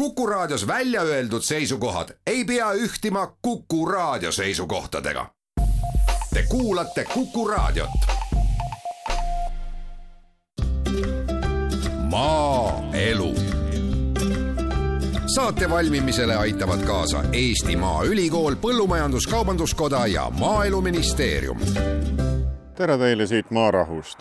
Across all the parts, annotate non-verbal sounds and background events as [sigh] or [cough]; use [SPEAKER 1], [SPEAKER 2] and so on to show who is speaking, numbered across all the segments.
[SPEAKER 1] Kuku Raadios välja öeldud seisukohad ei pea ühtima Kuku Raadio seisukohtadega. Te kuulate Kuku Raadiot. maaelu. saate valmimisele aitavad kaasa Eesti Maaülikool, Põllumajandus-Kaubanduskoda ja Maaeluministeerium.
[SPEAKER 2] tere teile siit Maarahust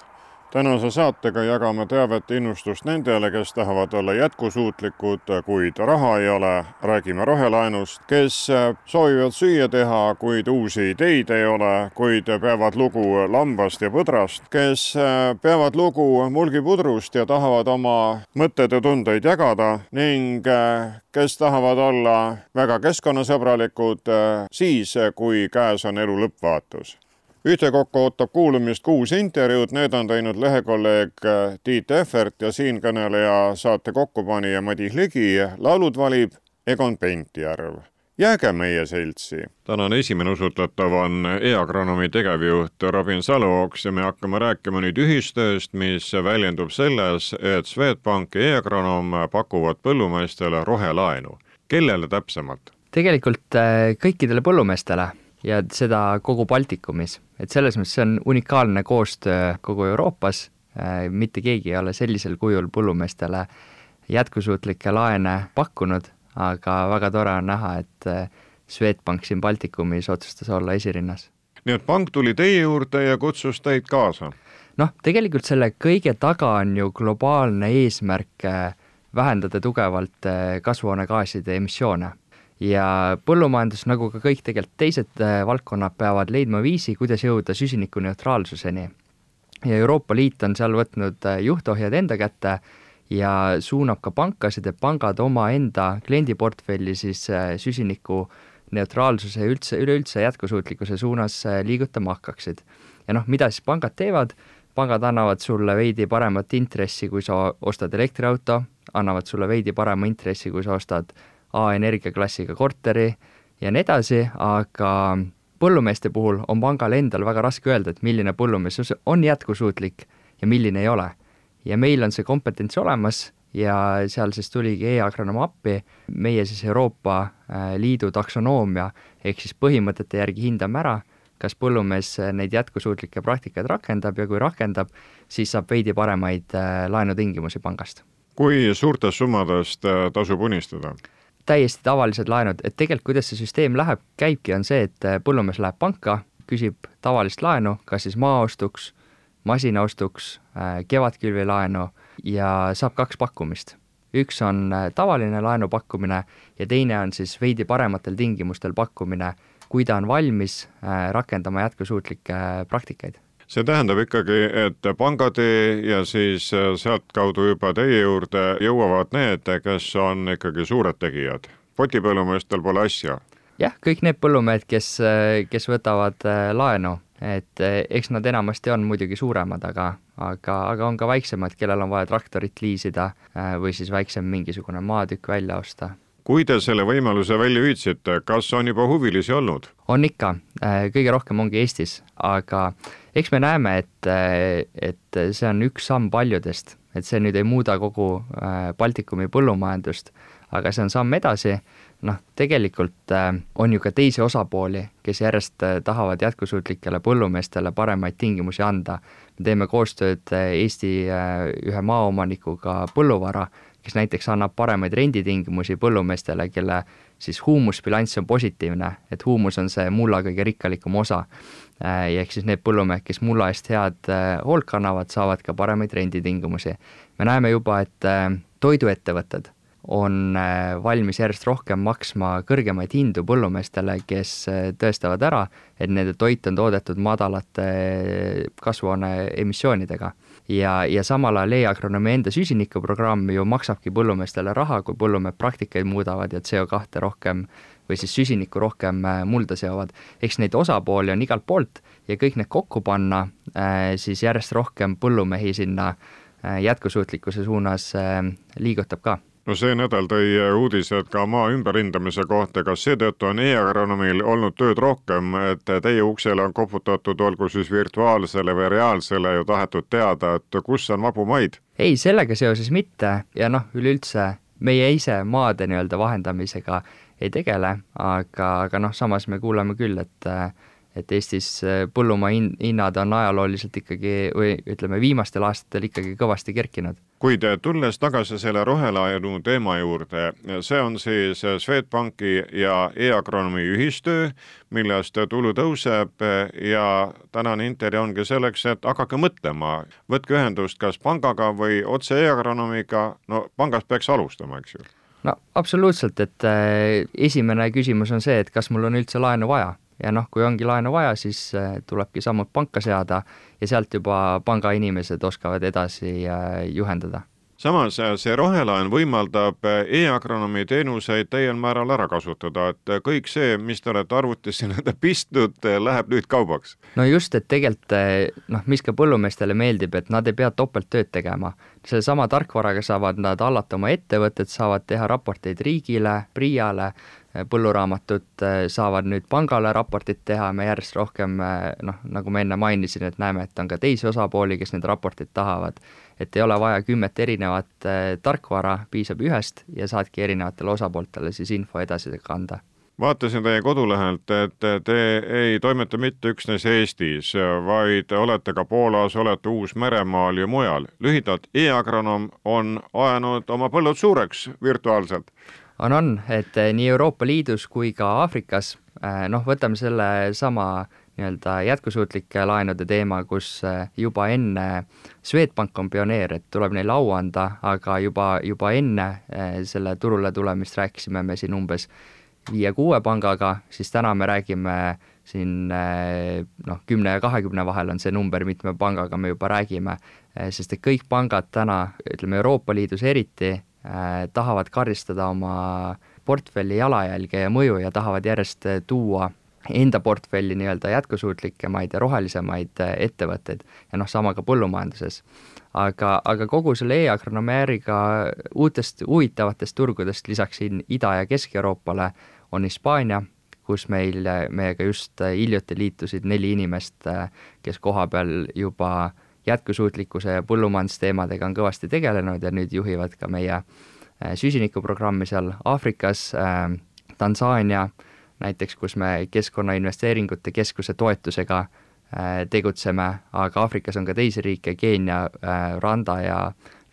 [SPEAKER 2] tänase saatega jagame teavet innustust nendele, kes tahavad olla jätkusuutlikud, kuid raha ei ole. räägime rohelaenust, kes soovivad süüa teha, kuid uusi ideid ei ole, kuid peavad lugu lambast ja põdrast, kes peavad lugu mulgipudrust ja tahavad oma mõtteid ja tundeid jagada. Ning kes tahavad olla väga keskkonnasõbralikud siis, kui käes on elu lõppvaatus ühtekokku ootab kuulamist kuus intervjuud, need on teinud lehekolleeg Tiit Ehvert ja siinkõneleja saate kokkupanija Madis Ligi. laulud valib Egon Pentjärv. jääge meie seltsi. tänane esimene usutletav on e-agronoomi tegevjuht Robin Salooks ja me hakkame rääkima nüüd ühistööst, mis väljendub selles, et Swedbank ja e-agronoom pakuvad põllumeestele rohelaenu. kellele täpsemalt?
[SPEAKER 3] tegelikult äh, kõikidele põllumeestele ja seda kogu Baltikumis. et selles mõttes see on unikaalne koostöö kogu Euroopas, äh, mitte keegi ei ole sellisel kujul põllumeestele jätkusuutlikke laene pakkunud, aga väga tore on näha, et äh, Swedbank siin Baltikumis otsustas olla esirinnas.
[SPEAKER 2] nii et pank tuli teie juurde ja kutsus teid kaasa?
[SPEAKER 3] noh, tegelikult selle kõige taga on ju globaalne eesmärk äh, vähendada tugevalt kasvuhoonegaaside emissioone ja põllumajandus, nagu ka kõik tegelikult teised äh, valdkonnad, peavad leidma viisi, kuidas jõuda süsinikuneutraalsuseni. ja Euroopa Liit on seal võtnud äh, juhtohjad enda kätte ja suunab ka pankasid, et pangad omaenda kliendiportfelli siis äh, süsiniku neutraalsuse üldse, üleüldse jätkusuutlikkuse suunas liigutama hakkaksid. ja noh, mida siis pangad teevad, pangad annavad sulle veidi paremat intressi, kui sa ostad elektriauto, annavad sulle veidi parema intressi, kui sa ostad A-energiaklassiga korteri ja nii edasi, aga põllumeeste puhul on pangal endal väga raske öelda, et milline põllumees on jätkusuutlik ja milline ei ole. ja meil on see kompetents olemas ja seal siis tuligi e-agronoom appi, meie siis Euroopa äh, Liidu taksonoomia ehk siis põhimõtete järgi hindame ära, kas põllumees neid jätkusuutlikke praktikaid rakendab ja kui rakendab, siis saab veidi paremaid äh, laenutingimusi pangast.
[SPEAKER 2] kui suurtest summadest äh, tasub unistada?
[SPEAKER 3] Täiesti tavalised laenud, et tegelikult kuidas see süsteem läheb, käibki, on see, et äh, põllumees läheb panka, küsib tavalist laenu, kas siis maa ostuks, masina ostuks, äh, kevadkülvilaenu ja saab kaks pakkumist. üks on äh, tavaline laenu pakkumine ja teine on siis veidi parematel tingimustel pakkumine, kui ta on valmis rakendama jätkusuutlikke praktikaid
[SPEAKER 2] see tähendab ikkagi, et pangad ja siis äh, sealtkaudu juba teie juurde jõuavad need, kes on ikkagi suured tegijad. potipõllumeestel pole asja.
[SPEAKER 3] jah, kõik need põllumehed, kes, äh, kes võtavad äh, laenu, et eks nad enamasti on muidugi suuremad, aga, aga, aga on ka väiksemad, kellel on vaja traktorit liisida või siis väiksem mingisugune maatükk välja osta
[SPEAKER 2] kui te selle võimaluse välja hüüdsite, kas on juba huvilisi olnud?
[SPEAKER 3] on ikka, kõige rohkem ongi Eestis, aga eks me näeme, et, et see on üks samm paljudest, et see nüüd ei muuda kogu äh, Baltikumi põllumajandust, aga see on samm edasi, noh, tegelikult äh, on ju ka teisi osapooli, kes järjest äh, tahavad jätkusuutlikele põllumeestele paremaid tingimusi anda. me teeme koostööd Eesti ühe maaomanikuga Põlluvara, kes näiteks annab paremaid renditingimusi põllumeestele, kelle siis huumusbilanss on positiivne, et huumus on see mulla kõige rikkalikum osa. Äh, ehk siis need põllumehed, kes mulla eest head äh, hoolt kannavad, saavad ka paremaid renditingimusi. me näeme juba, et äh, toiduettevõtted on valmis järjest rohkem maksma kõrgemaid hindu põllumeestele, kes tõestavad ära, et nende toit on toodetud madalate kasvuhoone emissioonidega. ja, ja samal ajal e-agronoomi enda süsinikuprogramm ju maksabki põllumeestele raha, kui põllumehed praktikaid muudavad ja CO2 rohkem või siis süsinikku rohkem äh, mulda seovad. eks neid osapooli on igalt poolt ja kõik need kokku panna, äh, siis järjest rohkem põllumehi sinna äh, jätkusuutlikkuse suunas liigutab ka
[SPEAKER 2] no see nädal tõi uudised ka maa ümberhindamise kohta, kas seetõttu on e-agronoomil olnud tööd rohkem, et teie uksele on koputatud, olgu siis virtuaalsele või reaalsele ja tahetud teada, et kus on vabu maid?
[SPEAKER 3] ei, sellega seoses mitte ja noh, üleüldse meie ise maade nii-öelda vahendamisega ei tegele, aga, aga noh, samas me kuuleme küll, et et Eestis põllumaa hin-, hinnad on ajalooliselt ikkagi või ütleme, viimastel aastatel ikkagi kõvasti kerkinud.
[SPEAKER 2] Kuid tulles tagasi selle rohelaenu teema juurde, see on siis Swedbanki ja e-agronoomi ühistöö, millest tulu tõuseb ja tänane intervjuu ongi selleks, et hakake mõtlema, võtke ühendust kas pangaga või otse e-agronoomiga, no pangast peaks alustama, eks ju
[SPEAKER 3] no absoluutselt, et äh, esimene küsimus on see, et kas mul on üldse laenu vaja. Ja noh, kui ongi laenu vaja, siis äh, tulebki sammud panka seada ja sealt juba panga inimesed oskavad edasi äh, juhendada
[SPEAKER 2] samas äh, see rohelaen võimaldab e-agronoomi teenuseid täiel määral ära kasutada, et kõik see, mis te olete arvutisse [laughs] nii-öelda pistnud, läheb nüüd kaubaks.
[SPEAKER 3] no just, et tegelikult noh, mis ka põllumeestele meeldib, et nad ei pea topelttööd tegema. sellesama tarkvaraga saavad nad hallata oma ettevõtet, saavad teha raporteid riigile, PRIA-le põlluraamatud äh, saavad nüüd pangale raportit teha, me järjest rohkem äh, noh, nagu ma enne mainisin, et näeme, et on ka teisi osapooli, kes neid raporteid tahavad. et ei ole vaja kümmet erinevat tarkvara, piisab ühest ja saadki erinevatele osapooltele siis info edasi kanda
[SPEAKER 2] vaatasin teie kodulehelt, et te ei toimeta mitte üksnes Eestis, vaid olete ka Poolas, olete Uus-Meremaal ja mujal. lühidalt e, e-agronoom on ajanud oma põllud suureks virtuaalselt
[SPEAKER 3] on, on, et eh, nii Euroopa Liidus kui ka Aafrikas, eh, noh, võtame selle sama nii-öelda jätkusuutlike laenude teema, kus eh, juba enne, Swedbank on pioneer, et tuleb neile au anda, aga juba, juba enne selle turule tulemist rääkisime me siin umbes viie-kuue pangaga, siis täna me räägime siin noh, kümne ja kahekümne vahel on see number, mitme pangaga me juba räägime, sest et kõik pangad täna, ütleme Euroopa Liidus eriti, tahavad karistada oma portfelli jalajälge ja mõju ja tahavad järjest äh, tuua enda portfelli nii-öelda jätkusuutlikemaid ja rohelisemaid äh, ettevõtteid ja noh, sama ka põllumajanduses. aga, aga kogu selle e-agronoomiäriga uutest huvitavatest turgudest lisaks siin Ida- ja Kesk-Euroopale on Hispaania, kus meil, meiega just hiljuti liitusid neli inimest, kes koha peal juba äh, jätkusuutlikkuse ja põllumajandusteemadega on kõvasti tegelenud ja nüüd juhivad ka meie äh, süsinikuprogrammi seal Aafrikas, äh, Tansaania näiteks, kus me Keskkonnainvesteeringute Keskuse toetusega äh, tegutseme, aga Aafrikas on ka teisi riike, Keenia, Rwanda ja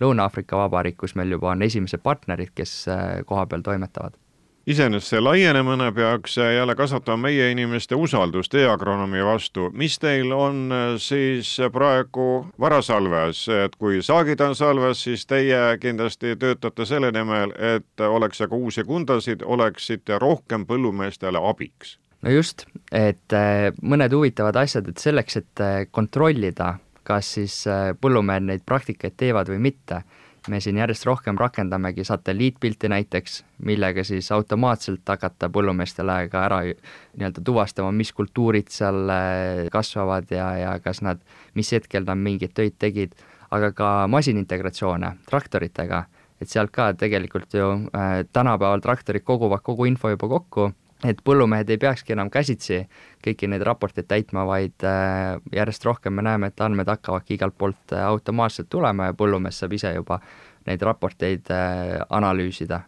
[SPEAKER 3] Lõuna-Aafrika Vabariik, kus meil juba on esimesed partnerid, kes koha peal toimetavad
[SPEAKER 2] iseenesest see laienemine peaks jälle kasvatama meie inimeste usaldust e-agronoomi vastu. mis teil on äh, siis praegu varasalves, et kui saagid on salves, siis teie kindlasti töötate selle nimel, et oleks aga uusi kundasid, oleksite rohkem põllumeestele abiks?
[SPEAKER 3] no just, et äh, mõned huvitavad asjad, et selleks, et äh, kontrollida, kas siis põllumehed neid praktikaid teevad või mitte me siin järjest rohkem rakendamegi satelliitpilti näiteks, millega siis automaatselt hakata põllumeestele ka ära nii-öelda tuvastama, mis kultuurid seal äh, kasvavad ja, ja kas nad, mis hetkel nad mingeid töid tegid, aga ka masinintegratsioone traktoritega, et sealt ka tegelikult ju äh, tänapäeval traktorid koguvad kogu info juba kokku et põllumehed ei peakski enam käsitsi kõiki neid raporteid täitma, vaid äh, järjest rohkem me näeme, et andmed hakkavadki igalt poolt äh, automaatselt tulema ja põllumees saab ise juba neid raporteid äh, analüüsida.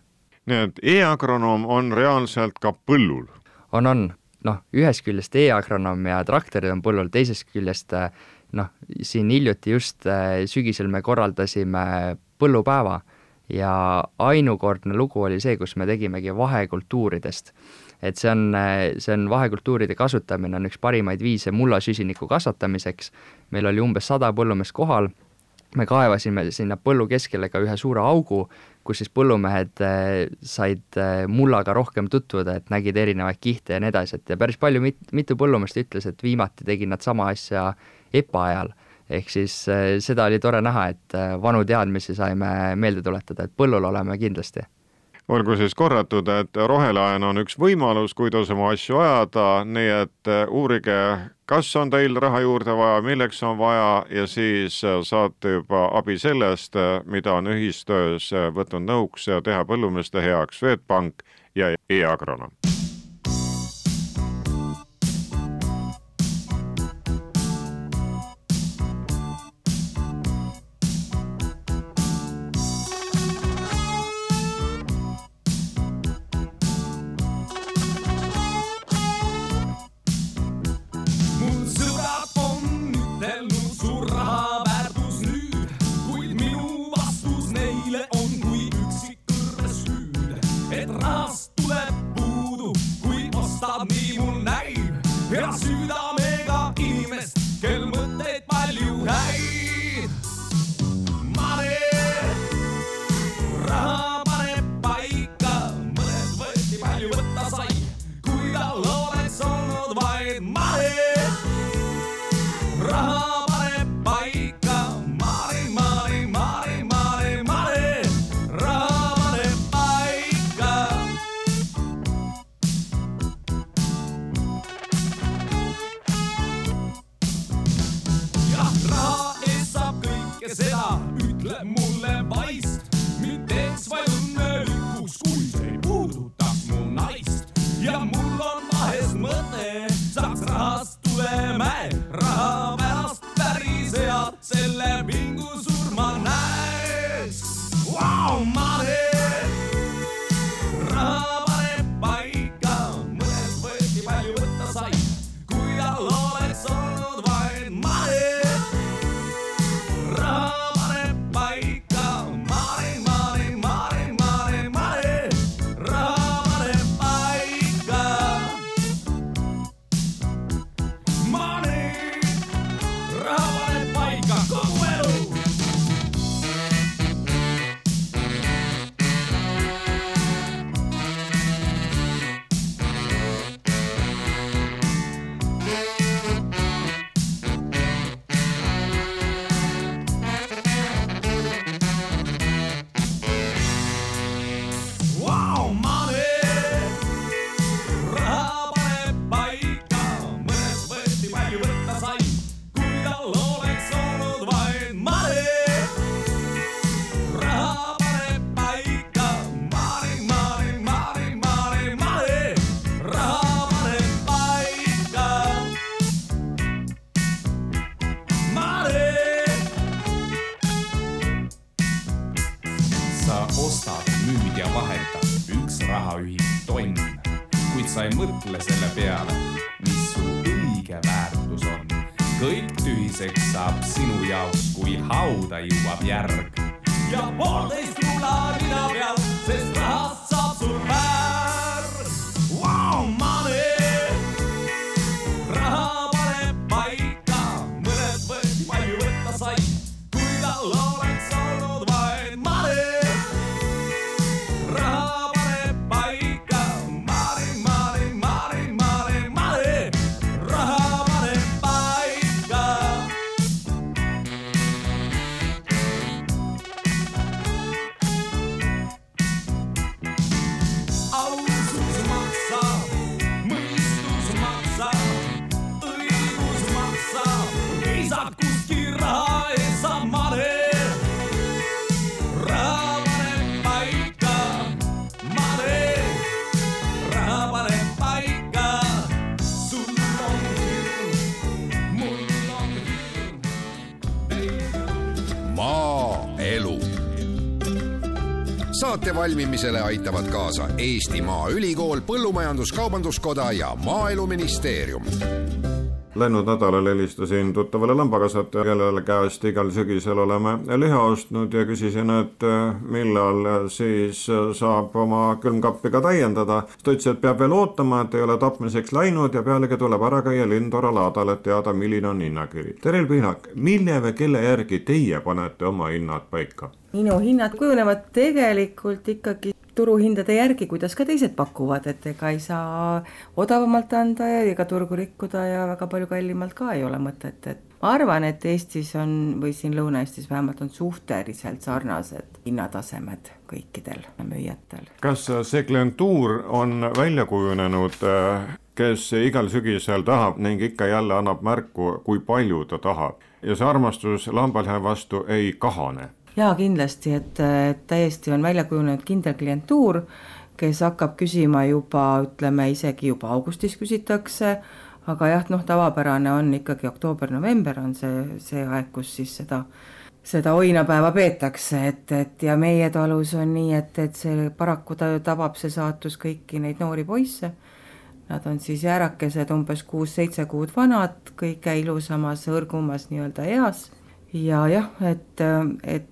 [SPEAKER 2] nii et e-agronoom on reaalselt ka põllul?
[SPEAKER 3] on, on, noh, ühest küljest e-agronoom ja traktorid on põllul, teisest küljest noh, siin hiljuti just sügisel me korraldasime põllupäeva ja ainukordne lugu oli see, kus me tegimegi vahekultuuridest et see on, see on vahekultuuride kasutamine on üks parimaid viise mullasüsiniku kasvatamiseks, meil oli umbes sada põllumeest kohal, me kaevasime sinna põllu keskele ka ühe suure augu, kus siis põllumehed eh, said eh, mullaga rohkem tutvuda, et nägid erinevaid kihte ja nii edasi, et ja päris palju, mit-, mitu põllumeest ütles, et viimati tegid nad sama asja EPA ajal. ehk siis seda oli tore näha, et vanu teadmisi saime meelde tuletada, et põllul oleme kindlasti
[SPEAKER 2] olgu siis korratud, et rohelaen on üks võimalus, kuidas oma asju ajada, nii et äh, uurige, kas on teil raha juurde vaja, milleks on vaja ja siis äh, saate juba abi sellest, äh, mida on ühistöös võtnud nõuks teha põllumeeste heaks Swedbank ja e-agronoom
[SPEAKER 4] aí o
[SPEAKER 1] maaelu saate valmimisele aitavad kaasa Eesti Maaülikool, Põllumajandus-Kaubanduskoda ja Maaeluministeerium.
[SPEAKER 2] Läinud nädalal helistasin tuttavale lambakasvatajale, kelle käest igal sügisel oleme liha ostnud ja küsisin, et äh, millal siis saab oma külmkappi ka täiendada. ta ütles, et peab veel ootama, et ei ole tapmiseks läinud ja pealegi tuleb ära käia Lindora laadal, et teada, milline on hinnakiri. Terel Pihlak, mille või kelle järgi teie panete oma hinnad paika?
[SPEAKER 5] minu hinnad kujunevad tegelikult ikkagi turuhindade järgi, kuidas ka teised pakuvad, et ega ei saa odavamalt anda ja ega turgu rikkuda ja väga palju kallimalt ka ei ole mõtet, et ma arvan, et Eestis on või siin Lõuna-Eestis vähemalt on suhteliselt sarnased hinnatasemed kõikidel müüjatel.
[SPEAKER 2] kas see klientuur on välja kujunenud, kes igal sügisel tahab ning ikka jälle annab märku, kui palju ta tahab ja see armastus lambaliha vastu ei kahane?
[SPEAKER 5] Jaa, kindlasti, et täiesti on välja kujunenud kindel klientuur, kes hakkab küsima juba, ütleme isegi juba augustis küsitakse, aga jah, noh, tavapärane on ikkagi oktoober-november on see, see aeg, kus siis seda, seda oinapäeva peetakse, et, et ja meie talus on nii, et, et see paraku ta tabab see saatus kõiki neid noori poisse. Nad on siis jäärakesed, umbes kuus-seitse kuud vanad, kõige ilusamas, hõrgumas nii-öelda eas ja jah, et, et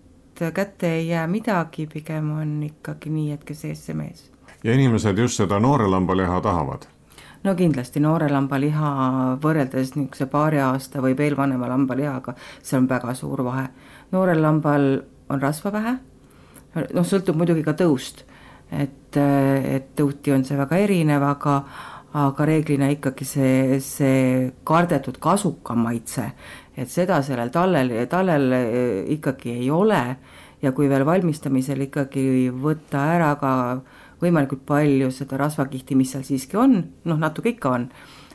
[SPEAKER 5] kätte ei jää midagi, pigem on ikkagi nii, et kes ees, see mees.
[SPEAKER 2] ja inimesed just seda noore lambaliha tahavad
[SPEAKER 5] no kindlasti noore lamba liha võrreldes niisuguse paari aasta või veel vanema lambalihaga, seal on väga suur vahe. noorel lambal on rasva vähe, noh, sõltub muidugi ka tõust, et, et tõuti on see väga erinev, aga aga reeglina ikkagi see, see kardetud kasukam maitse, et seda sellel tallel, tallel ikkagi ei ole ja kui veel valmistamisel ikkagi võtta ära ka võimalikult palju seda rasvakihti, mis seal siiski on, noh, natuke ikka on,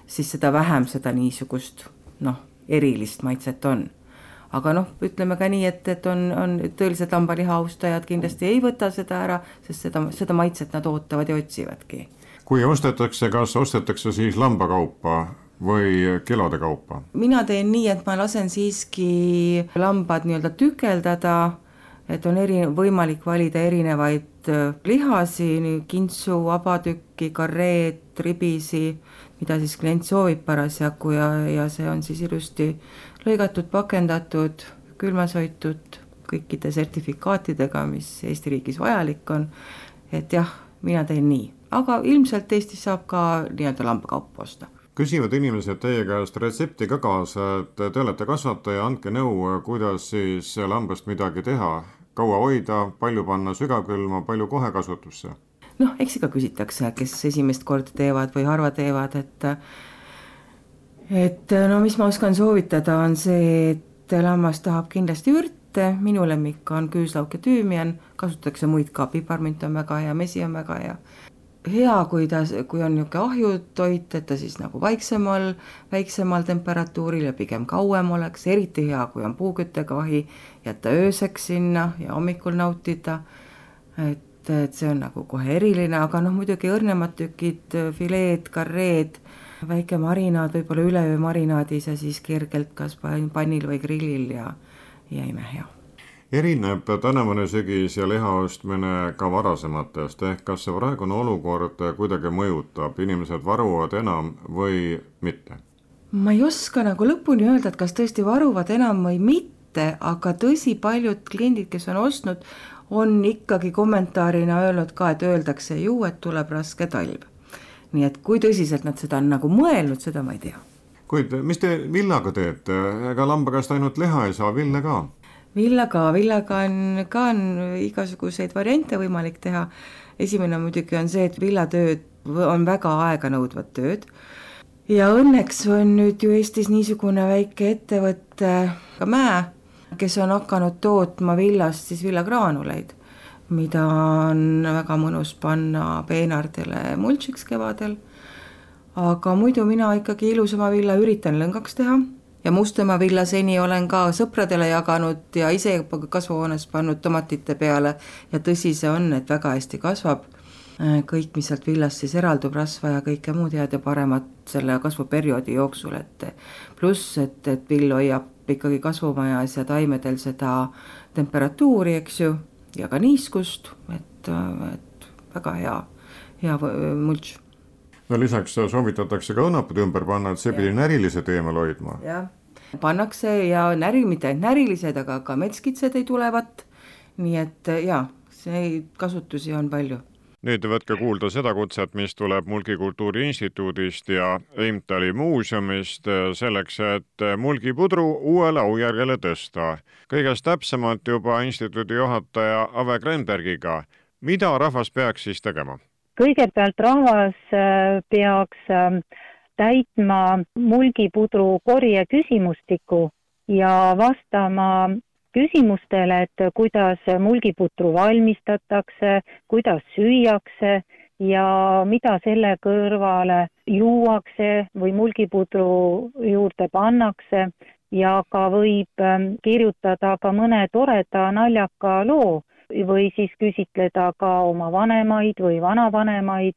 [SPEAKER 5] siis seda vähem seda niisugust noh, erilist maitset on. aga noh, ütleme ka nii, et, et on, on tõelised lambaliha austajad kindlasti ei võta seda ära, sest seda, seda maitset nad ootavad ja otsivadki.
[SPEAKER 2] kui ostetakse, kas ostetakse siis lambakaupa või kilode kaupa?
[SPEAKER 5] mina teen nii, et ma lasen siiski lambad nii-öelda tükeldada et on eri, võimalik valida erinevaid äh, lihasi, kintsu, vabatükki, karreed, ribisi, mida siis klient soovib parasjagu ja, ja see on siis ilusti lõigatud, pakendatud, külmas hoitud, kõikide sertifikaatidega, mis Eesti riigis vajalik on, et jah, mina teen nii, aga ilmselt Eestis saab ka nii-öelda lambakaupa osta
[SPEAKER 2] küsivad inimesed teie käest retsepti ka kaasa, et te olete kasvataja, andke nõu, kuidas siis lambast midagi teha. Kaua hoida, palju panna sügavkülma, palju kohe kasutusse?
[SPEAKER 5] noh, eks ikka küsitakse, kes esimest korda teevad või harva teevad, et et no mis ma oskan soovitada, on see, et lammas tahab kindlasti ürte, minu lemmik on küüslauk ja tüümian, kasutatakse muid ka, piparmint on väga hea, mesi on väga hea hea, kui ta, kui on niisugune ahjutoit, et ta siis nagu vaiksemal, väiksemal temperatuuril ja pigem kauem oleks, eriti hea, kui on puuküttega-ahi, jätta ööseks sinna ja hommikul nautida. et, et see on nagu kohe eriline, aga noh, muidugi õrnemad tükid, fileed, karreed, väike marinaad, võib-olla üleöö marinaadis ja siis kergelt kas pannil või grillil ja, ja imehea
[SPEAKER 2] erineb tänavune sügis ja liha ostmine ka varasematest, ehk kas see praegune olukord kuidagi mõjutab, inimesed varuvad enam või mitte?
[SPEAKER 5] ma ei oska nagu lõpuni öelda, et kas tõesti varuvad enam või mitte, aga tõsi, paljud kliendid, kes on ostnud, on ikkagi kommentaarina öelnud ka, et öeldakse ju, et tuleb raske talv. nii et kui tõsiselt nad seda on nagu mõelnud, seda ma ei tea.
[SPEAKER 2] kuid mis te villaga teete, ega lamba käest ainult liha ei saa, villa ka?
[SPEAKER 5] Villaga, villaga on ka on igasuguseid variante võimalik teha. esimene muidugi on see, et villatööd on väga aeganõudvad tööd. ja õnneks on nüüd ju Eestis niisugune väike ettevõte, ka Mäe, kes on hakanud tootma villast siis villagraanuleid, mida on väga mõnus panna peenardele mulčiks kevadel. aga muidu mina ikkagi ilusama villa üritan lõngaks teha ja Mustamäe villa seni olen ka sõpradele jaganud ja ise kasvuhoones pannud tomatite peale ja tõsi see on, et väga hästi kasvab. kõik, mis sealt villast siis eraldub, rasva ja kõike muud head ja paremat selle kasvuperioodi jooksul, et pluss, et, et vill hoiab ikkagi kasvumajas ja taimedel seda temperatuuri, eks ju, ja ka niiskust, et, et väga hea, hea mulč
[SPEAKER 2] no lisaks soovitatakse ka õunapud ümber panna, et see pidi närilised eemal hoidma.
[SPEAKER 5] jah, pannakse ja näri, mitte ainult närilised, aga ka metskitsed ei tulevat. nii et jaa, see kasutusi on palju
[SPEAKER 2] nüüd võtke kuulda seda kutset, mis tuleb Mulgikultuuri Instituudist ja Imtali muuseumist selleks, et mulgipudru uuele aujärjele tõsta. kõigest täpsemalt juba instituudi juhataja Ave Krenbergiga. mida rahvas peaks siis tegema?
[SPEAKER 6] Kõigepealt rahvas äh, peaks ähm, täitma mulgipudru korje küsimustiku ja vastama küsimustele, et kuidas mulgiputru valmistatakse, kuidas süüakse ja mida selle kõrvale juuakse või mulgipudru juurde pannakse. Ja ka võib ähm, kirjutada ka mõne toreda naljaka loo või siis küsitleda ka oma vanemaid või vanavanemaid,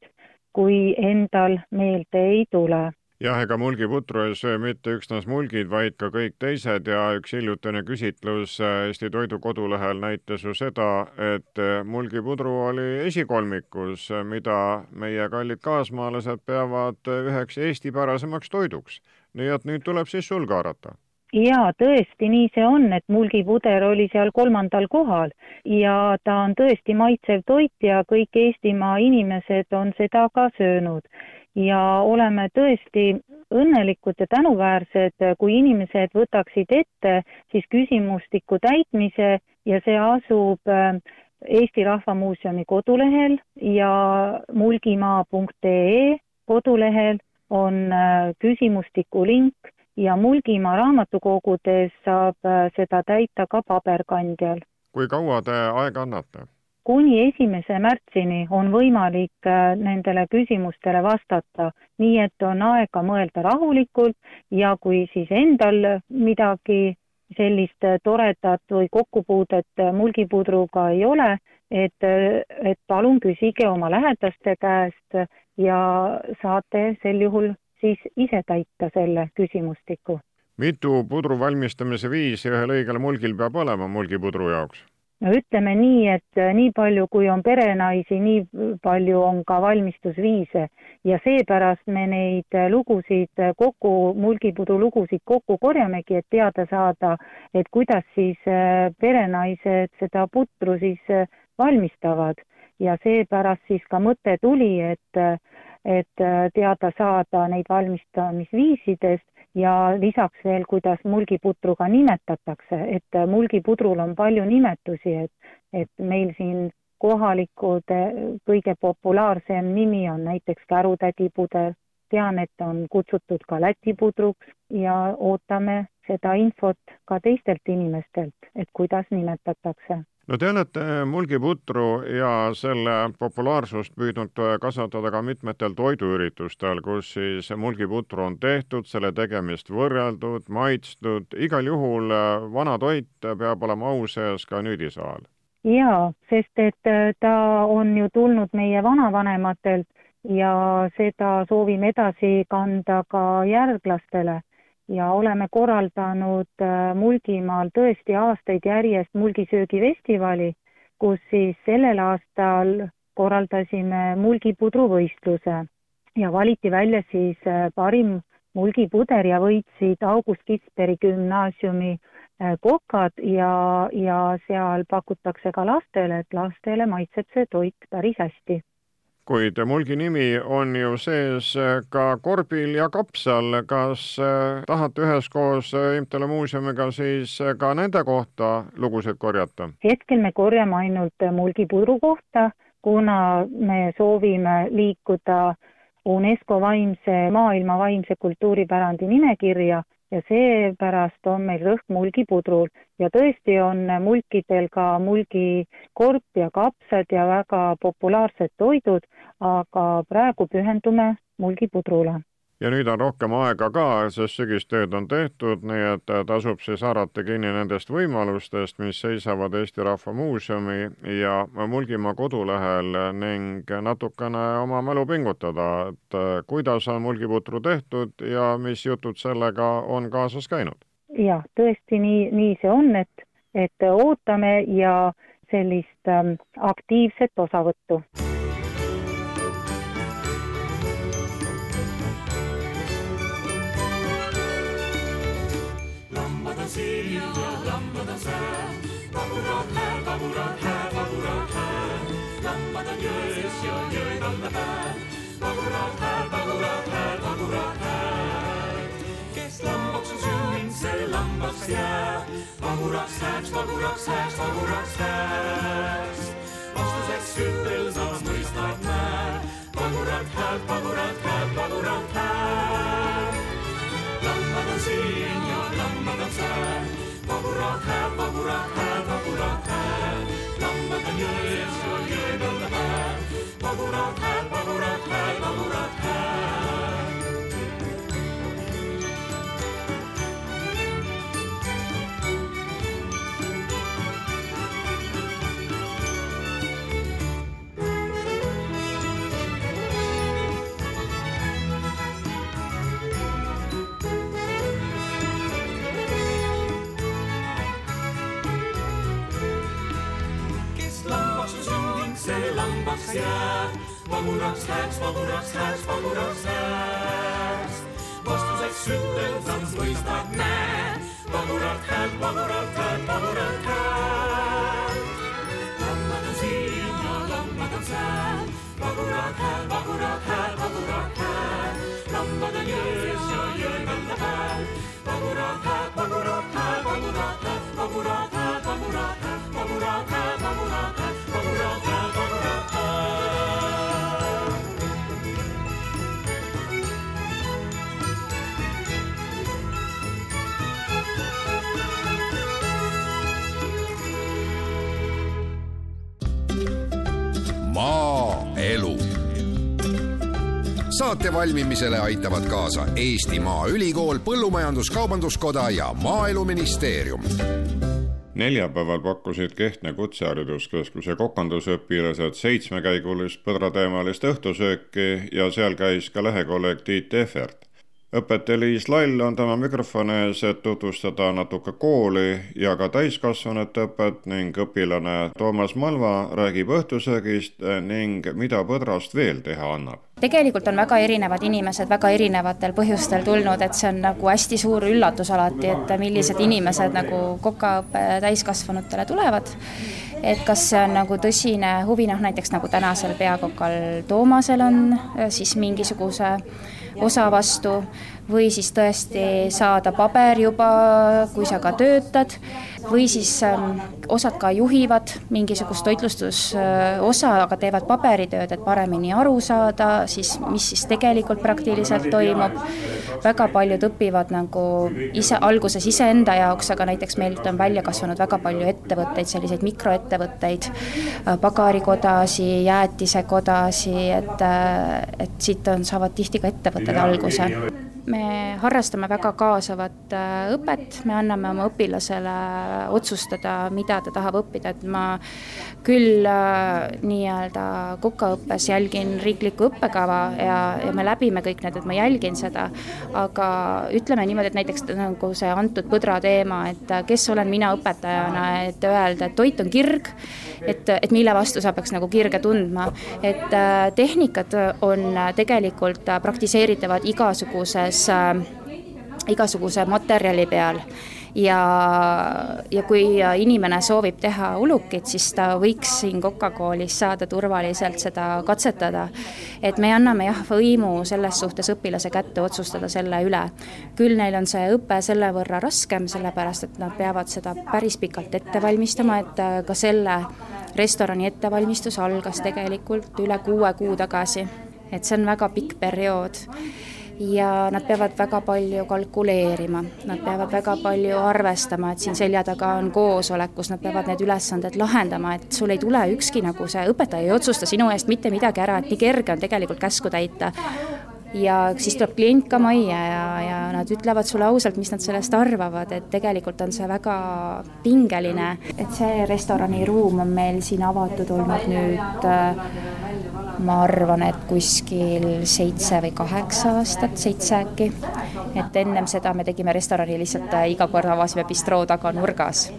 [SPEAKER 6] kui endal meelde ei tule
[SPEAKER 2] jah, ega mulgiputru ei söö mitte üksnes mulgid, vaid ka kõik teised ja üks hiljutine küsitlus äh, Eesti Toidu kodulehel näitas ju seda, et äh, mulgipudru oli esikolmikus, äh, mida meie kallid kaasmaalased peavad üheks eestipärasemaks toiduks. nii et nüüd tuleb siis sul ka haarata
[SPEAKER 6] jaa, tõesti, nii see on, et mulgipuder oli seal kolmandal kohal ja ta on tõesti maitsev toit ja kõik Eestimaa inimesed on seda ka söönud. ja oleme tõesti õnnelikud ja tänuväärsed, kui inimesed võtaksid ette siis küsimustiku täitmise ja see asub äh, Eesti Rahva Muuseumi kodulehel ja mulgimaa.ee kodulehel on äh, küsimustiku link ja Mulgimaa raamatukogudes saab äh, seda täita ka paberkandjal.
[SPEAKER 2] kui kaua te aega annate?
[SPEAKER 6] kuni esimese märtsini on võimalik äh, nendele küsimustele vastata, nii et on aega mõelda rahulikult ja kui siis endal midagi sellist toredat või kokkupuudet mulgipudruga ei ole, et, et palun küsige oma lähedaste käest ja saate sel juhul siis ise täita selle küsimustiku.
[SPEAKER 2] mitu pudru valmistamise viisi ühel õigel mulgil peab olema mulgipudru jaoks?
[SPEAKER 6] no ütleme nii, et nii palju, kui on perenaisi, nii palju on ka valmistusviise ja seepärast me neid lugusid kokku, mulgipudru lugusid kokku korjamegi, et teada saada, et kuidas siis perenaised seda putru siis valmistavad ja seepärast siis ka mõte tuli, et, et teada saada neid valmistamisviisidest ja lisaks veel, kuidas mulgiputruga nimetatakse, et mulgipudrul on palju nimetusi, et, et meil siin kohalikud kõige populaarsem nimi on näiteks kärutädipuder, tean, et on kutsutud ka Läti pudruks ja ootame seda infot ka teistelt inimestelt, et kuidas nimetatakse
[SPEAKER 2] no te olete mulgiputru ja selle populaarsust püüdnud kasvatada ka mitmetel toiduüritustel, kus siis mulgiputru on tehtud, selle tegemist võrreldud, maitstud, igal juhul vana toit peab olema au sees ka nüüdisaal.
[SPEAKER 6] jaa, sest et ta on ju tulnud meie vanavanematelt ja seda soovime edasi kanda ka järglastele ja oleme korraldanud äh, Mulgimaal tõesti aastaid järjest mulgisöögifestivali, kus siis sellel aastal korraldasime mulgipudruvõistluse ja valiti välja siis äh, parim mulgipuder ja võitsid August Kitzberi gümnaasiumi äh, kokad ja, ja seal pakutakse ka lastele, et lastele maitseb see toit päris hästi
[SPEAKER 2] kuid mulgi nimi on ju sees ka korbil ja kapsal. kas äh, tahate üheskoos äh, Imtele muuseumiga siis äh, ka nende kohta lugusid korjata?
[SPEAKER 6] hetkel me korjame ainult mulgipudru kohta, kuna me soovime liikuda UNESCO vaimse, maailma vaimse kultuuripärandi nimekirja ja seepärast on meil rõhk mulgipudrul. Ja tõesti on mulkidel ka mulgikorp ja kapsad ja väga populaarsed toidud, aga praegu pühendume mulgipudrule
[SPEAKER 2] ja nüüd on rohkem aega ka, sest sügistööd on tehtud, nii et tasub siis haarata kinni nendest võimalustest, mis seisavad Eesti Rahva Muuseumi ja Mulgimaa kodulehel ning natukene oma mälu pingutada, et kuidas on mulgiputru tehtud ja mis jutud sellega on kaasas käinud.
[SPEAKER 6] jah, tõesti nii, nii see on, et, et ootame ja sellist ähm, aktiivset osavõttu lambad on sää. vagurad hääl, vagurad hääl, vagurad hääl. lambad on jões ja jõe kalla pääl. vagurad hääl, vagurad hääl, vagurad hääl. kes lambaks on sündinud, see lambaks jääb. vaguraks hääks, vaguraks hääks, vaguraks hääks. vastuseks ütel samas mõistad määr. vagurad hääl, vagurad hääl, vagurad hääl vaguraks hääks, vaguraks hääks, vaguraks hääks. vastuseks ütel, sans mõistad, näed
[SPEAKER 7] pagurat häält, pagurat häält, pagurat häält. lambad on siin ja lambad on sääl, pagurat hääl, pagurat hääl, pagurat hääl. lambad on jões ja jõe kanda pääl, pagurat hääl, pagurat hääl, pagurat hääl, pagurat hääl, pagurat hääl, pagurat hääl, pagurat hääl, pagurat hääl, pagurat hääl.
[SPEAKER 1] Saate valmimisele aitavad kaasa Eesti Maaülikool, Põllumajandus-Kaubanduskoda ja Maaeluministeerium.
[SPEAKER 2] Neljapäeval pakkusid Kehtna Kutsehariduskeskuse kokandusõpilased seitsmekäigulist põdrateemalist õhtusööki ja seal käis ka lehekolleeg Tiit Tehvert õpetaja Liis Lall on tema mikrofoni ees, et tutvustada natuke kooli ja ka täiskasvanute õpet ning õpilane Toomas Malva räägib õhtusöögist ning mida põdrast veel teha annab.
[SPEAKER 8] tegelikult on väga erinevad inimesed väga erinevatel põhjustel tulnud, et see on nagu hästi suur üllatus alati, et millised inimesed nagu kokaõppe täiskasvanutele tulevad et kas see on nagu tõsine huvi, noh näiteks nagu tänasel peakokal Toomasel on siis mingisuguse osa vastu või siis tõesti saada paber juba, kui sa ka töötad, või siis ähm, osad ka juhivad mingisugust toitlustusosa, aga teevad paberitööd, et paremini aru saada siis, mis siis tegelikult praktiliselt toimub. väga paljud õpivad nagu ise, alguses iseenda jaoks, aga näiteks meilt on välja kasvanud väga palju ettevõtteid, selliseid mikroettevõtteid, äh, pagarikodasid, jäätisekodasid, et, äh, et siit on, saavad tihti ka ettevõtted alguse me harrastame väga kaasavat äh, õpet, me anname oma õpilasele otsustada, mida ta tahab õppida, et ma küll äh, nii-öelda kokaõppes jälgin riiklikku õppekava ja, ja me läbime kõik need, et ma jälgin seda, aga ütleme niimoodi, et näiteks nagu see antud põdra teema, et äh, kes olen mina õpetajana, et öelda, et toit on kirg, et, et mille vastu sa peaks nagu kirge tundma, et tehnikad on tegelikult praktiseeritavad igasuguses äh, igasuguse materjali peal ja, ja kui inimene soovib teha ulukit, siis ta võiks siin Coca-Colis saada turvaliselt seda katsetada. et me anname jah, võimu selles suhtes õpilase kätte otsustada selle üle. küll neil on see õpe selle võrra raskem, sellepärast et nad peavad seda päris pikalt ette valmistama, et äh, ka selle restorani ettevalmistus algas tegelikult üle kuue kuu tagasi. et see on väga pikk periood ja nad peavad väga palju kalkuleerima, nad peavad väga palju arvestama, et siin selja taga on koosolek, kus nad peavad need ülesanded lahendama, et sul ei tule ükski nagu see õpetaja ei otsusta sinu eest mitte midagi ära, et nii kerge on tegelikult käsku täita ja siis tuleb klient ka majja ja, ja nad ütlevad sulle ausalt, mis nad sellest arvavad, et tegelikult on see väga pingeline. et see restoraniruum on meil siin avatud olnud nüüd ma arvan, et kuskil seitse või kaheksa aastat, seitse äkki. et ennem seda me tegime restorani lihtsalt iga kord avasime bistroo taga nurgas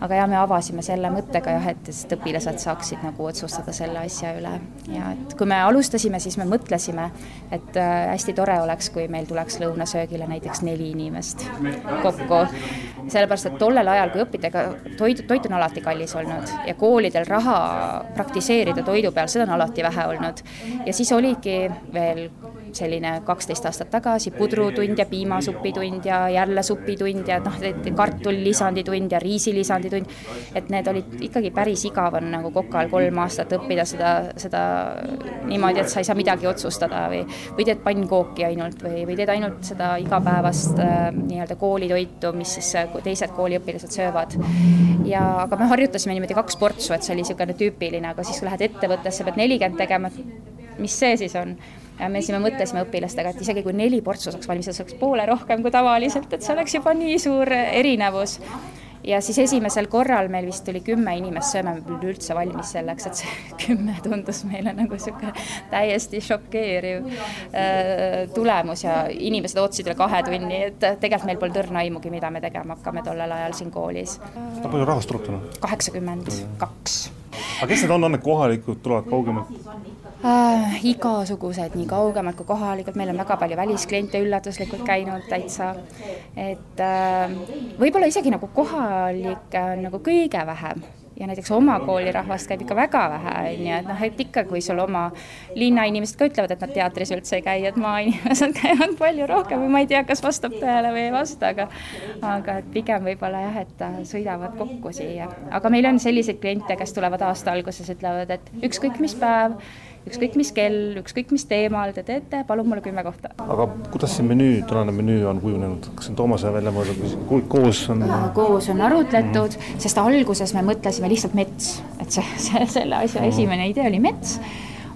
[SPEAKER 8] aga ja me avasime selle mõttega jah, et siis õpilased saaksid nagu otsustada selle asja üle ja et kui me alustasime, siis me mõtlesime, et äh, hästi tore oleks, kui meil tuleks lõunasöögile näiteks neli inimest kokku. sellepärast, et tollel ajal, kui õppida, ega toit, toit on alati kallis olnud ja koolidel raha praktiseerida toidu peal, seda on alati vähe olnud. ja siis oligi veel selline kaksteist aastat tagasi pudrutund ja piimasupitund ja jälle supitund ja noh, kartullisanditund ja riisilisanditund. et need olid ikkagi päris igav on nagu kokal kolm aastat õppida seda, seda niimoodi, et sa ei saa midagi otsustada või, või teed pannkooki ainult või, või teed ainult seda igapäevast äh, nii-öelda koolitoitu, mis siis äh, teised kooliõpilased söövad. ja, aga me harjutasime niimoodi kaks portsu, et see oli niisugune tüüpiline, aga siis kui lähed ettevõttesse, pead nelikümmend tegema, et mis see siis on me siis me mõtlesime õpilastega, et isegi kui neli portsu saaks valmis, see oleks poole rohkem kui tavaliselt, et see oleks juba nii suur erinevus ja siis esimesel korral meil vist tuli kümme inimest, sööme üldse valmis selleks, et see [laughs] kümme tundus meile nagu niisugune täiesti šokeeriv äh, tulemus ja inimesed ootasid üle kahe tunni, et tegelikult meil polnud õrna aimugi, mida me tegema hakkame tollel ajal siin koolis.
[SPEAKER 9] palju rahvast tuleb täna?
[SPEAKER 8] kaheksakümmend kaks.
[SPEAKER 9] aga kes need on, on need kohalikud, tulevad kaugemalt?
[SPEAKER 8] Äh, igasugused, nii kaugemad kui kohalikud, meil on väga palju väliskliente üllatuslikult käinud täitsa. et äh, võib-olla isegi nagu kohalikke on nagu kõige vähem ja näiteks oma koolirahvast käib ikka väga vähe, on ju, et noh, et ikka, kui sul oma linnainimesed ka ütlevad, et nad teatris üldse ei käi, et maainimesed [laughs] käivad palju rohkem või ma ei tea, kas vastab tõele või ei vasta, aga aga et pigem võib-olla jah, et sõidavad kokku siia. aga meil on selliseid kliente, kes tulevad aasta alguses, ütlevad, et ükskõik mis päev, ükskõik mis kell, ükskõik mis teemal te teete, palun mulle kümme kohta.
[SPEAKER 9] aga kuidas see menüü, tänane menüü on kujunenud, kas see on Toomase välja mõeldud või koos on?
[SPEAKER 8] koos on arutletud mm, -hmm. sest alguses me mõtlesime lihtsalt mets, et see, see, selle asja mm -hmm. esimene idee oli mets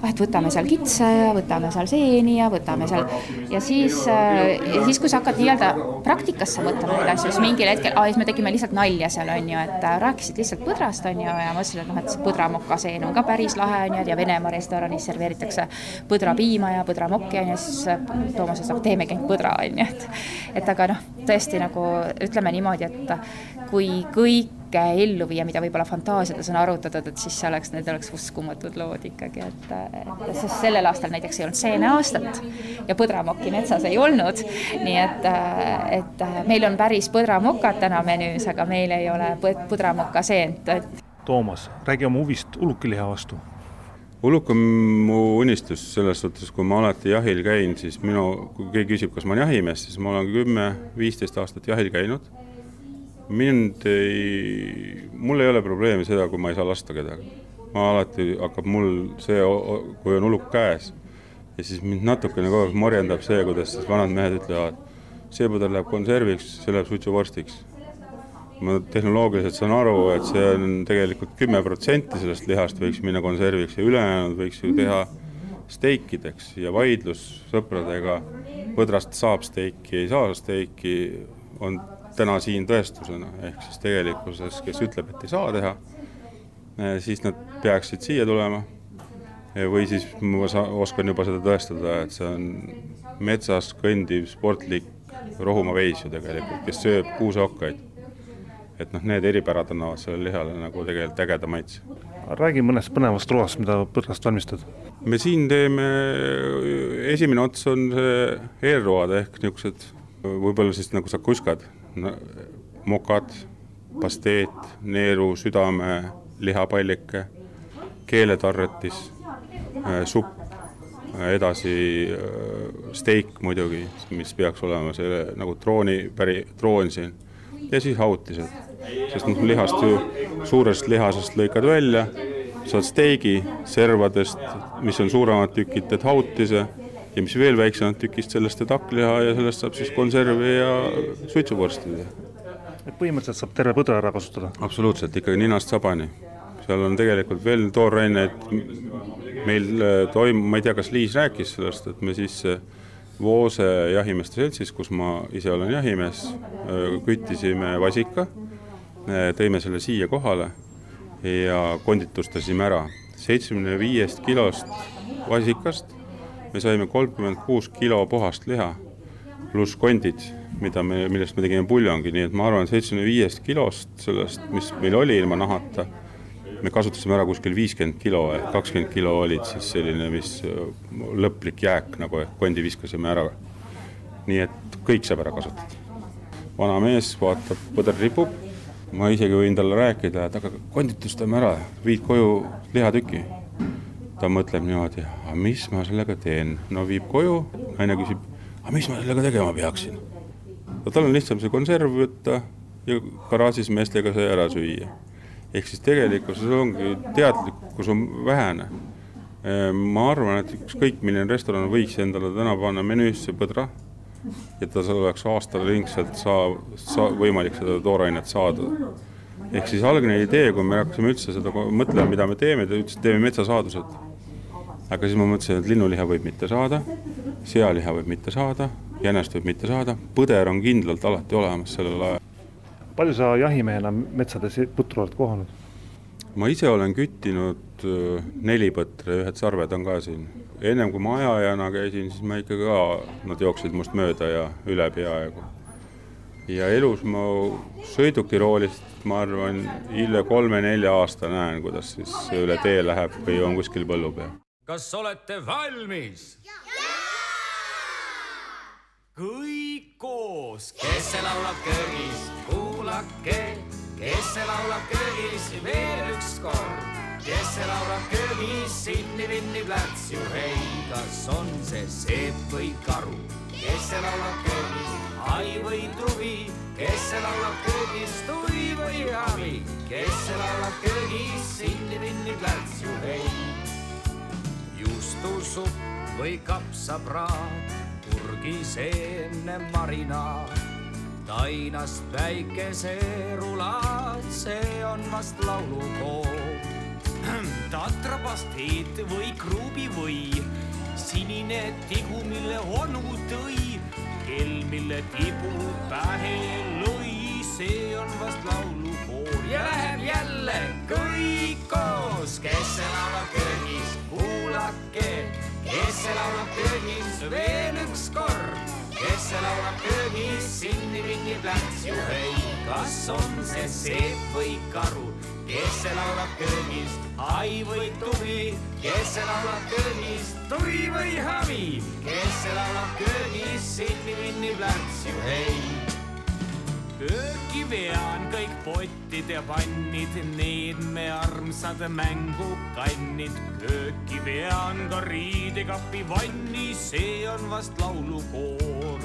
[SPEAKER 8] ah, et võtame seal kitse ja võtame seal seeni ja võtame seal ja siis, äh, siis, kui sa hakkad nii-öelda praktikasse mõtlema neid asju, siis mingil hetkel, aa, siis me tegime lihtsalt nalja seal, on ju, et äh, rääkisid lihtsalt põdrast, on ju, ja mõtlesin, et noh, et see põdramokaseen on ka päris lahe, on ju, ja Venemaa restoranis serveeritakse põdrapiima ja põdramokki, on ju, siis äh, Toomas ütles, et teemegi ainult põdra, on ju, et et aga noh, tõesti nagu ütleme niimoodi, et kui kõik kõike ellu viia, mida võib-olla fantaasiades on arutatud, et siis see oleks, need oleks uskumatud lood ikkagi, et, et sest sellel aastal näiteks ei olnud seeneaastat ja põdramokki metsas ei olnud, nii et, et meil on päris põdramokad täna menüüs, aga meil ei ole põdramoka seent,
[SPEAKER 9] Toomas, räägi oma huvist ulukiliha vastu.
[SPEAKER 10] Uluk on mu unistus selles suhtes, kui ma alati jahil käin, siis minu, kui keegi küsib, kas ma olen jahimees, siis ma olen kümme, viisteist aastat jahil käinud mind ei, mul ei ole probleemi seda, kui ma ei saa lasta kedagi. ma alati hakkab mul see, kui on uluk käes ja siis mind natukene kogu aeg morjendab see, kuidas siis vanad mehed ütlevad, see pudel läheb konserviks, see läheb suitsuvorstiks. ma tehnoloogiliselt saan aru, et see on tegelikult kümme protsenti sellest lihast võiks minna konserviks ja ülejäänud võiks ju teha steikideks ja vaidlus sõpradega, põdrast saab steiki, ei saa steiki, on täna siin tõestusena, ehk siis tegelikkuses, kes ütleb, et ei saa teha, eh, siis nad peaksid siia tulema. või siis ma oskan juba seda tõestada, et see on metsas kõndiv sportlik rohumaa veis ju tegelikult, kes sööb kuuseokkaid. et noh, need eripärad annavad sellele lihale nagu tegelikult ägeda maitse.
[SPEAKER 9] räägi mõnest põnevast roast, mida põdrast valmistad.
[SPEAKER 10] me siin teeme, esimene ots on see eelroad ehk niisugused võib-olla siis nagu sakuskad mokad, pasteet, neeru, südame, lihapallike, keeletarretis, äh, supp, äh, edasi äh, steik muidugi, mis peaks olema see nagu trooni, päri, troon siin, ja siis hautised. sest noh, lihast ju, suurest lihasest lõikad välja, saad steigi servadest, mis on suuremad tükid, teed hautise ja mis veel väiksemad tükist, sellest teed hakkliha ja sellest saab siis konservi ja suitsuvorsti teha.
[SPEAKER 9] et põhimõtteliselt saab terve põdra ära kasutada?
[SPEAKER 10] absoluutselt, ikkagi ninast sabani. seal on tegelikult veel tooraineid, meil äh, toimub, ma ei tea, kas Liis rääkis sellest, et me siis äh, Voose jahimeeste seltsis, kus ma ise olen jahimees, äh, küttisime vasika, tõime selle siia kohale ja konditustasime ära. seitsmekümne viiest kilost vasikast me saime kolmkümmend kuus kilo puhast liha, pluss kondid, mida me, millest me tegime puljongi, nii et ma arvan, seitsmekümne viiest kilost sellest, mis meil oli ilma nahata, me kasutasime ära kuskil viiskümmend kilo, ehk kakskümmend kilo olid siis selline, mis lõplik jääk nagu ehk kondi viskasime ära. nii et kõik saab ära kasutada. vana mees vaatab, põder ripub, ma isegi võin talle rääkida, et aga konditustame ära, viid koju lihatüki ta mõtleb niimoodi, mis ma sellega teen, no viib koju, naine küsib, aga mis ma sellega tegema peaksin. no tal on lihtsam see konserv võtta ja garaažis meestega see ära süüa. ehk siis tegelikkuses ongi teadlikkus on vähene. Ehm, ma arvan, et ükskõik milline restoran võiks endale täna panna menüüsse põdra, et tal oleks aastaringselt saa-, saa-, võimalik seda toorainet saada ehk siis algne idee, kui me hakkasime üldse seda mõtlema, mida me teeme, ta ütles, et teeme metsasaadused aga siis ma mõtlesin, et linnuliha võib mitte saada, sealiha võib mitte saada, jänest võib mitte saada, põder on kindlalt alati olemas sellel ajal.
[SPEAKER 9] palju sa jahimehena metsades putru oled kohanud?
[SPEAKER 10] ma ise olen küttinud äh, neli põtra ja ühed sarved on ka siin. ennem kui ma ajajana käisin, siis ma ikka ka, nad jooksid must mööda ja üle peaaegu. ja elus ma sõidukiroolist, ma arvan, üle kolme-nelja aasta näen, kuidas siis üle tee läheb või on kuskil põllu peal.
[SPEAKER 7] Kas olete valmis? kõik koos, kes see laulab köögis, kuulake, kes see laulab köögis? Veel üks kord, kes see laulab köögis, sinni-vinni plärts ju hei, kas on see seep või karu, kes see laulab köögis, hai või truvi, kes see laulab köögis, tui või havi, kes see laulab köögis, sinni-vinni plärts ju hei juustusupp või kapsapraad, purgiseemne marinaad, tainast päikeserulaad, see on vast laulukoor. [clears throat]
[SPEAKER 11] tatrapasteet või kruubivõi, sinine tigu, mille onu tõi, kell, mille tibu pähe lõi, see on vast laulukoor.
[SPEAKER 7] Ja läheb jälle kõik koos, kes laulab köögis, kuulake, kes laulab köögis? Veel üks kord, kes laulab köögis, sinni-vinni plärts ju hei, kas on see seep või karu, kes see laulab köögis, hai või tuvi, kes see laulab köögis, tuli või havi, kes see laulab köögis, sinni-vinni plärts ju hei
[SPEAKER 11] kööki vean kõik potid ja pannid, need me armsad mängukannid. kööki vean ka riidekapi vanni, see on vast laulukoor.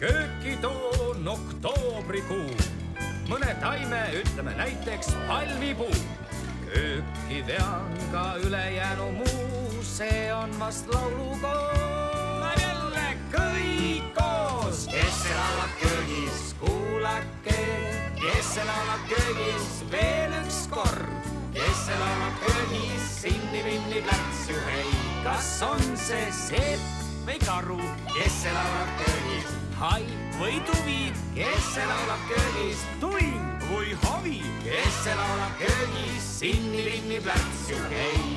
[SPEAKER 7] kööki toon oktoobrikuu, mõne taime, ütleme näiteks palmipuu. kööki vean ka ülejäänu muu, see on vast laulukoor. jälle kõik koos, kes laulab köögis, kuulake, kes laulab köögis veel üks kord, kes laulab köögis, sinni-vinni plärts ju hei, kas on see seep
[SPEAKER 11] või karu,
[SPEAKER 7] kes laulab köögis,
[SPEAKER 11] hai või tuvi,
[SPEAKER 7] kes see laulab köögis, tuing
[SPEAKER 11] või havi,
[SPEAKER 7] kes see laulab köögis, sinni-vinni plärts ju hei.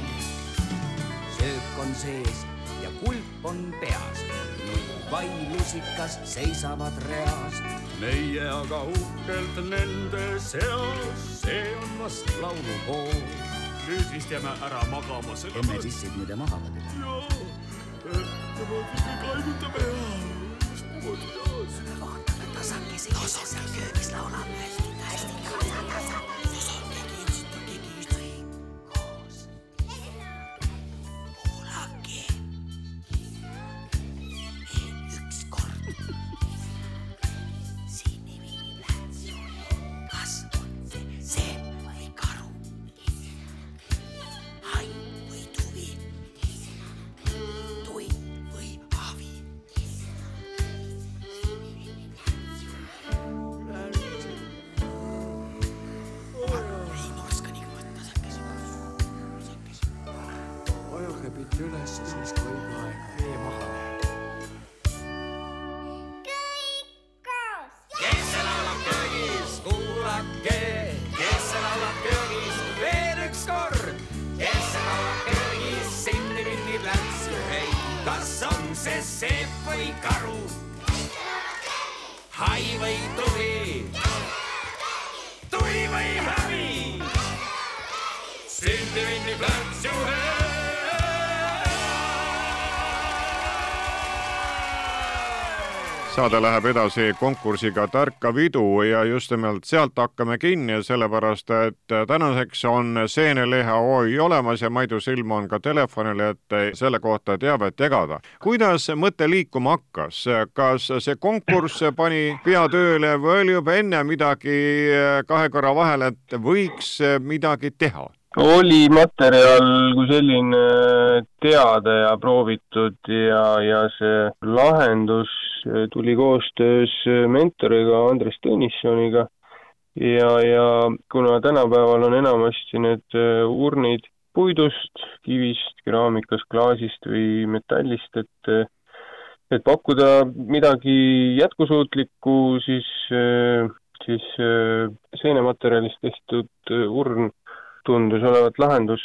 [SPEAKER 7] söök on sees ja kulp on peas, vai lusikas seisavad reas. meie aga uhkelt nende seas, see on vast laulukoor.
[SPEAKER 11] nüüd vist jääme ära magama,
[SPEAKER 7] emme tissid muide maha
[SPEAKER 11] jaa, niimoodi me kaigutame just niimoodi jaas.
[SPEAKER 7] vaatame tasakesi, tasakesi köögis laulab hästi, hästi tasa, tasa.
[SPEAKER 2] Saade läheb edasi konkursiga Tarka vidu ja just nimelt sealt hakkame kinni, sellepärast et tänaseks on seenelehe oi olemas ja Maidu Silm on ka telefonil, et selle kohta teavet jagada. kuidas mõte liikuma hakkas, kas see konkurss pani pea tööle või oli juba enne midagi kahe korra vahel, et võiks midagi teha?
[SPEAKER 12] Oli materjal kui selline teada ja proovitud ja, ja see lahendus tuli koostöös mentoriga Andres Tõnissoniga. Ja, ja kuna tänapäeval on enamasti need urnid puidust, kivist, keraamikast, klaasist või metallist, et et pakkuda midagi jätkusuutlikku, siis, siis seenematerjalist tehtud urn tundus olevat lahendus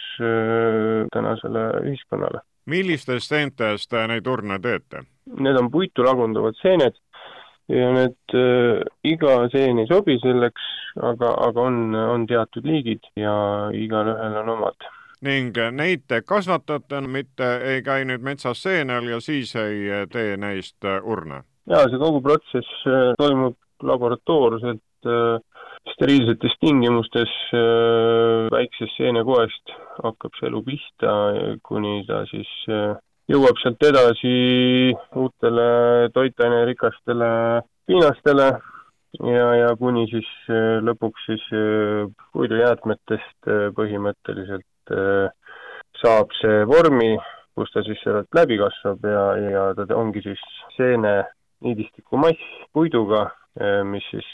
[SPEAKER 12] tänasele ühiskonnale.
[SPEAKER 2] millistest seentest neid urne teete?
[SPEAKER 12] Need on puitu lagunduvad seened ja need äh, iga seen ei sobi selleks, aga, aga on, on teatud liigid ja igalühel on omad.
[SPEAKER 2] ning neid te kasvatate, mitte ei käi nüüd metsas seenel ja siis ei tee neist urne?
[SPEAKER 12] jaa, see kogu protsess äh, toimub laboratoorselt äh, steriilsetes tingimustes äh, väiksest seenekoest hakkab see elu pihta, kuni ta siis jõuab sealt edasi uutele toitainerikastele piinastele ja, ja kuni siis lõpuks siis puidujäätmetest põhimõtteliselt saab see vormi, kus ta siis sealt läbi kasvab ja, ja ta ongi siis seene niidistikumass puiduga, mis siis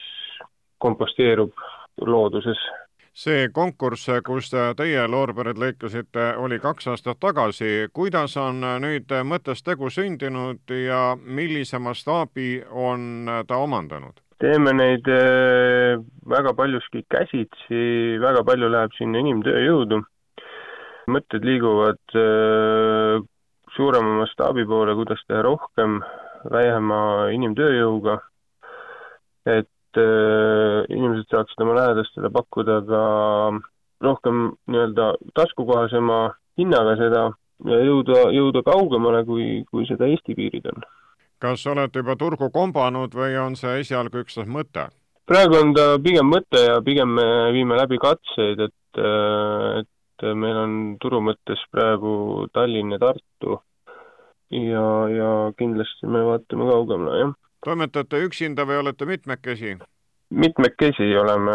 [SPEAKER 12] komposteerub looduses.
[SPEAKER 2] see konkurss, kus teie loorberid lõikasite, oli kaks aastat tagasi. kuidas on nüüd mõttest tegu sündinud ja millise mastaabi on ta omandanud?
[SPEAKER 12] teeme neid eh, väga paljuski käsitsi, väga palju läheb sinna inimtööjõudu. mõtted liiguvad eh, suurema mastaabi poole, kuidas teha rohkem vähema inimtööjõuga, et äh, inimesed saaksid oma lähedastele pakkuda ka rohkem nii-öelda taskukohasema hinnaga seda ja jõuda, jõuda kaugemale, kui, kui seda Eesti piirid on.
[SPEAKER 2] kas olete juba turgu kombanud või on see esialgu üksnes mõte?
[SPEAKER 12] praegu on ta pigem mõte ja pigem me viime läbi katseid, et, äh, et meil on turu mõttes praegu Tallinn ja Tartu ja, ja kindlasti me vaatame kaugemale, jah.
[SPEAKER 2] Toimetate üksinda või olete mitmekesi?
[SPEAKER 12] mitmekesi oleme,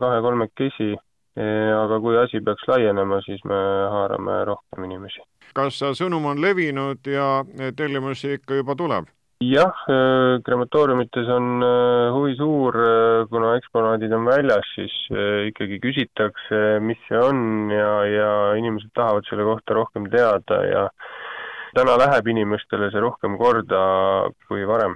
[SPEAKER 12] kahe-kolmekesi, e, aga kui asi peaks laienema, siis me haarame rohkem inimesi.
[SPEAKER 2] kas sõnum on levinud ja tellimusi ikka juba tuleb?
[SPEAKER 12] jah, e, krematooriumites on e, huvi suur, kuna eksponaadid on väljas, siis ikkagi küsitakse, mis see on ja, ja inimesed tahavad selle kohta rohkem teada ja täna läheb inimestele see rohkem korda kui varem.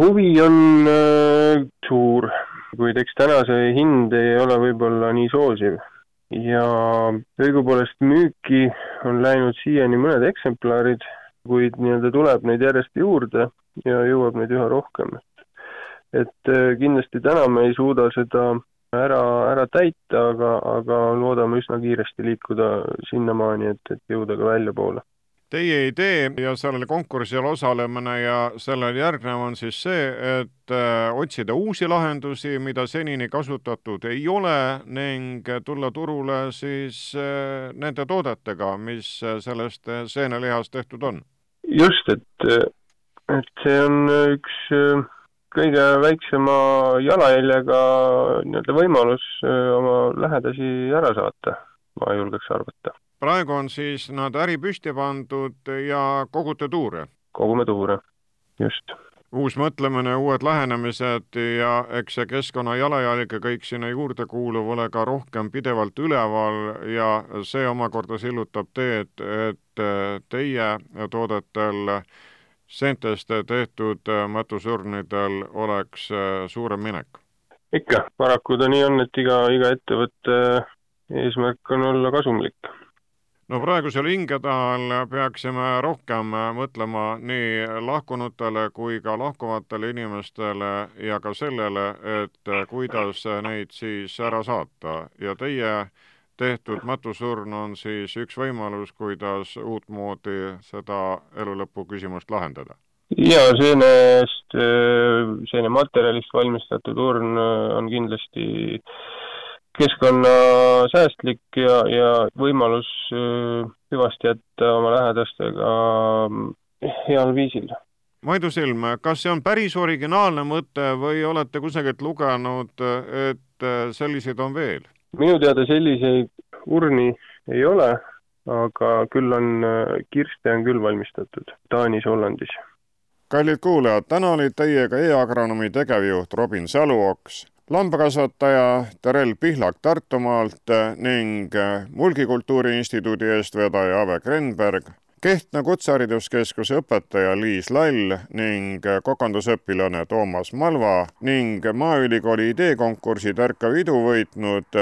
[SPEAKER 12] huvi on äh, suur, kuid eks täna see hind ei ole võib-olla nii soosiv ja õigupoolest müüki on läinud siiani mõned eksemplarid, kuid nii-öelda tuleb neid järjest juurde ja jõuab neid üha rohkem. et äh, kindlasti täna me ei suuda seda ära, ära täita, aga, aga loodame üsna kiiresti liikuda sinnamaani, et, et jõuda ka väljapoole
[SPEAKER 2] Teie idee ja sellel konkursil osalemine ja sellele järgnev on siis see, et äh, otsida uusi lahendusi, mida senini kasutatud ei ole ning tulla turule siis äh, nende toodetega, mis sellest seenelihast tehtud on.
[SPEAKER 12] just, et, et see on üks äh, kõige väiksema jalajäljega nii-öelda võimalus oma lähedasi ära saata, ma julgeks arvata
[SPEAKER 2] praegu on siis nad äri püsti pandud ja kogute tuure?
[SPEAKER 12] kogume tuure, just.
[SPEAKER 2] uus mõtlemine, uued lähenemised ja eks see keskkonna jalajälg ja kõik sinna juurde kuuluv ole ka rohkem pidevalt üleval ja see omakorda sillutab teed, et teie toodetel seentest tehtud matusurnidel oleks suurem minek?
[SPEAKER 12] ikka, paraku ta nii on, et iga, iga ettevõtte eesmärk on olla kasumlik
[SPEAKER 2] no praegusel hingede ajal peaksime rohkem mõtlema nii lahkunutele kui ka lahkuvatele inimestele ja ka sellele, et kuidas neid siis ära saata. Ja teie tehtud matusurn on siis üks võimalus, kuidas uutmoodi seda elulõpu küsimust lahendada.
[SPEAKER 12] Ja seenest, seenematerjalist valmistatud urn on kindlasti keskkonnasäästlik ja, ja võimalus äh, hüvasti jätta oma lähedastega äh, heal viisil.
[SPEAKER 2] Maidu Silm, kas see on päris originaalne mõte või olete kusagilt lugenud, et äh, selliseid on veel?
[SPEAKER 12] minu teada selliseid urni ei ole, aga küll on, kirste on küll valmistatud Taanis, Hollandis.
[SPEAKER 2] kallid kuulajad, täna oli teiega e-agronoomi tegevjuht Robin Saluoks lambakasvataja Terel Pihlak Tartumaalt ning Mulgikultuuri Instituudi eestvedaja Ave Krenberg, Kehtna Kutsehariduskeskuse õpetaja Liis Lall ning kokandusõpilane Toomas Malva ning Maaülikooli ideekonkursi Tärkav idu võitnud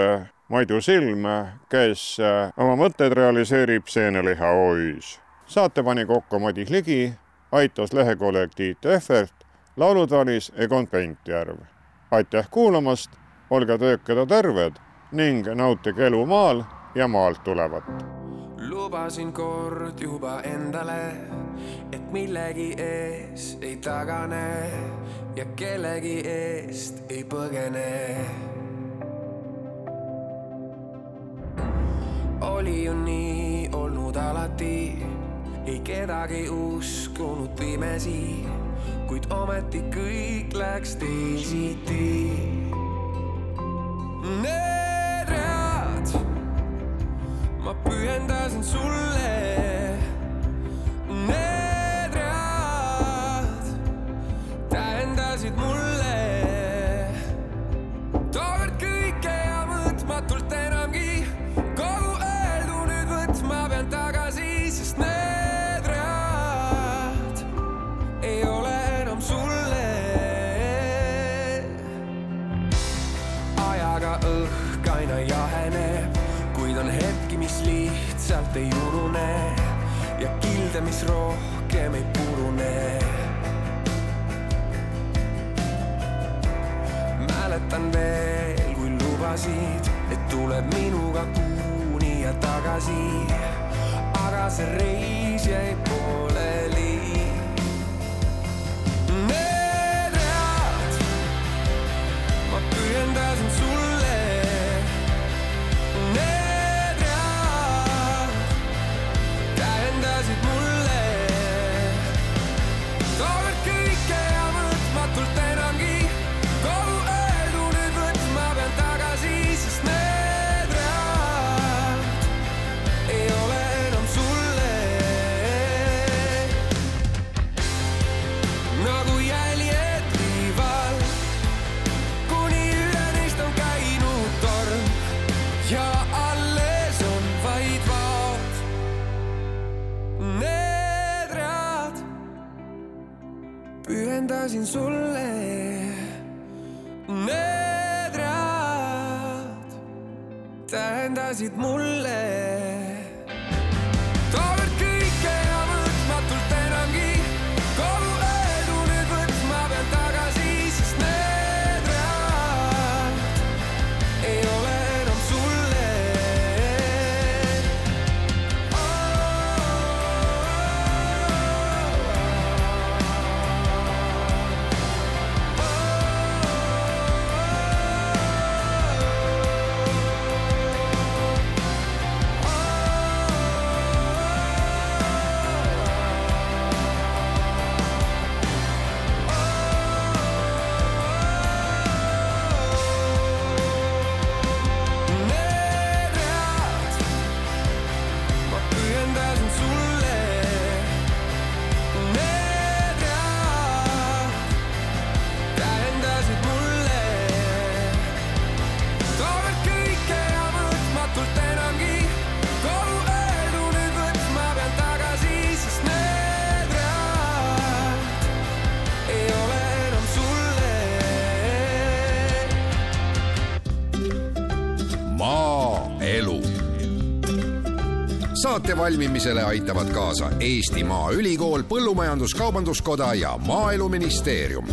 [SPEAKER 2] Maidu Silm, kes oma mõtteid realiseerib Seeneliha OÜ-s. saate pani kokku Madis Ligi, aitas lehekollektiiv Tehvert, laulud valis Egon Pentjärv aitäh kuulamast, olge töökad ja terved ning nautige elu maal ja maalt tulevat.
[SPEAKER 13] lubasin kord juba endale, et millegi ees ei tagane ja kellegi eest ei põgene. Oli ju nii olnud alati, ei kedagi uskunud pimesi, kuid ometi kõik läks teisiti. Need read ma pühendasin sulle. Kilde, mis rohkem ei purune mäletan veel, kui lubasid, et tuleb minuga kuuni ja tagasi. aga see reis Need read tähendasid mulle.
[SPEAKER 1] Saate valmimisele aitavad kaasa Eesti Maaülikool, Põllumajandus-Kaubanduskoda ja Maaeluministeerium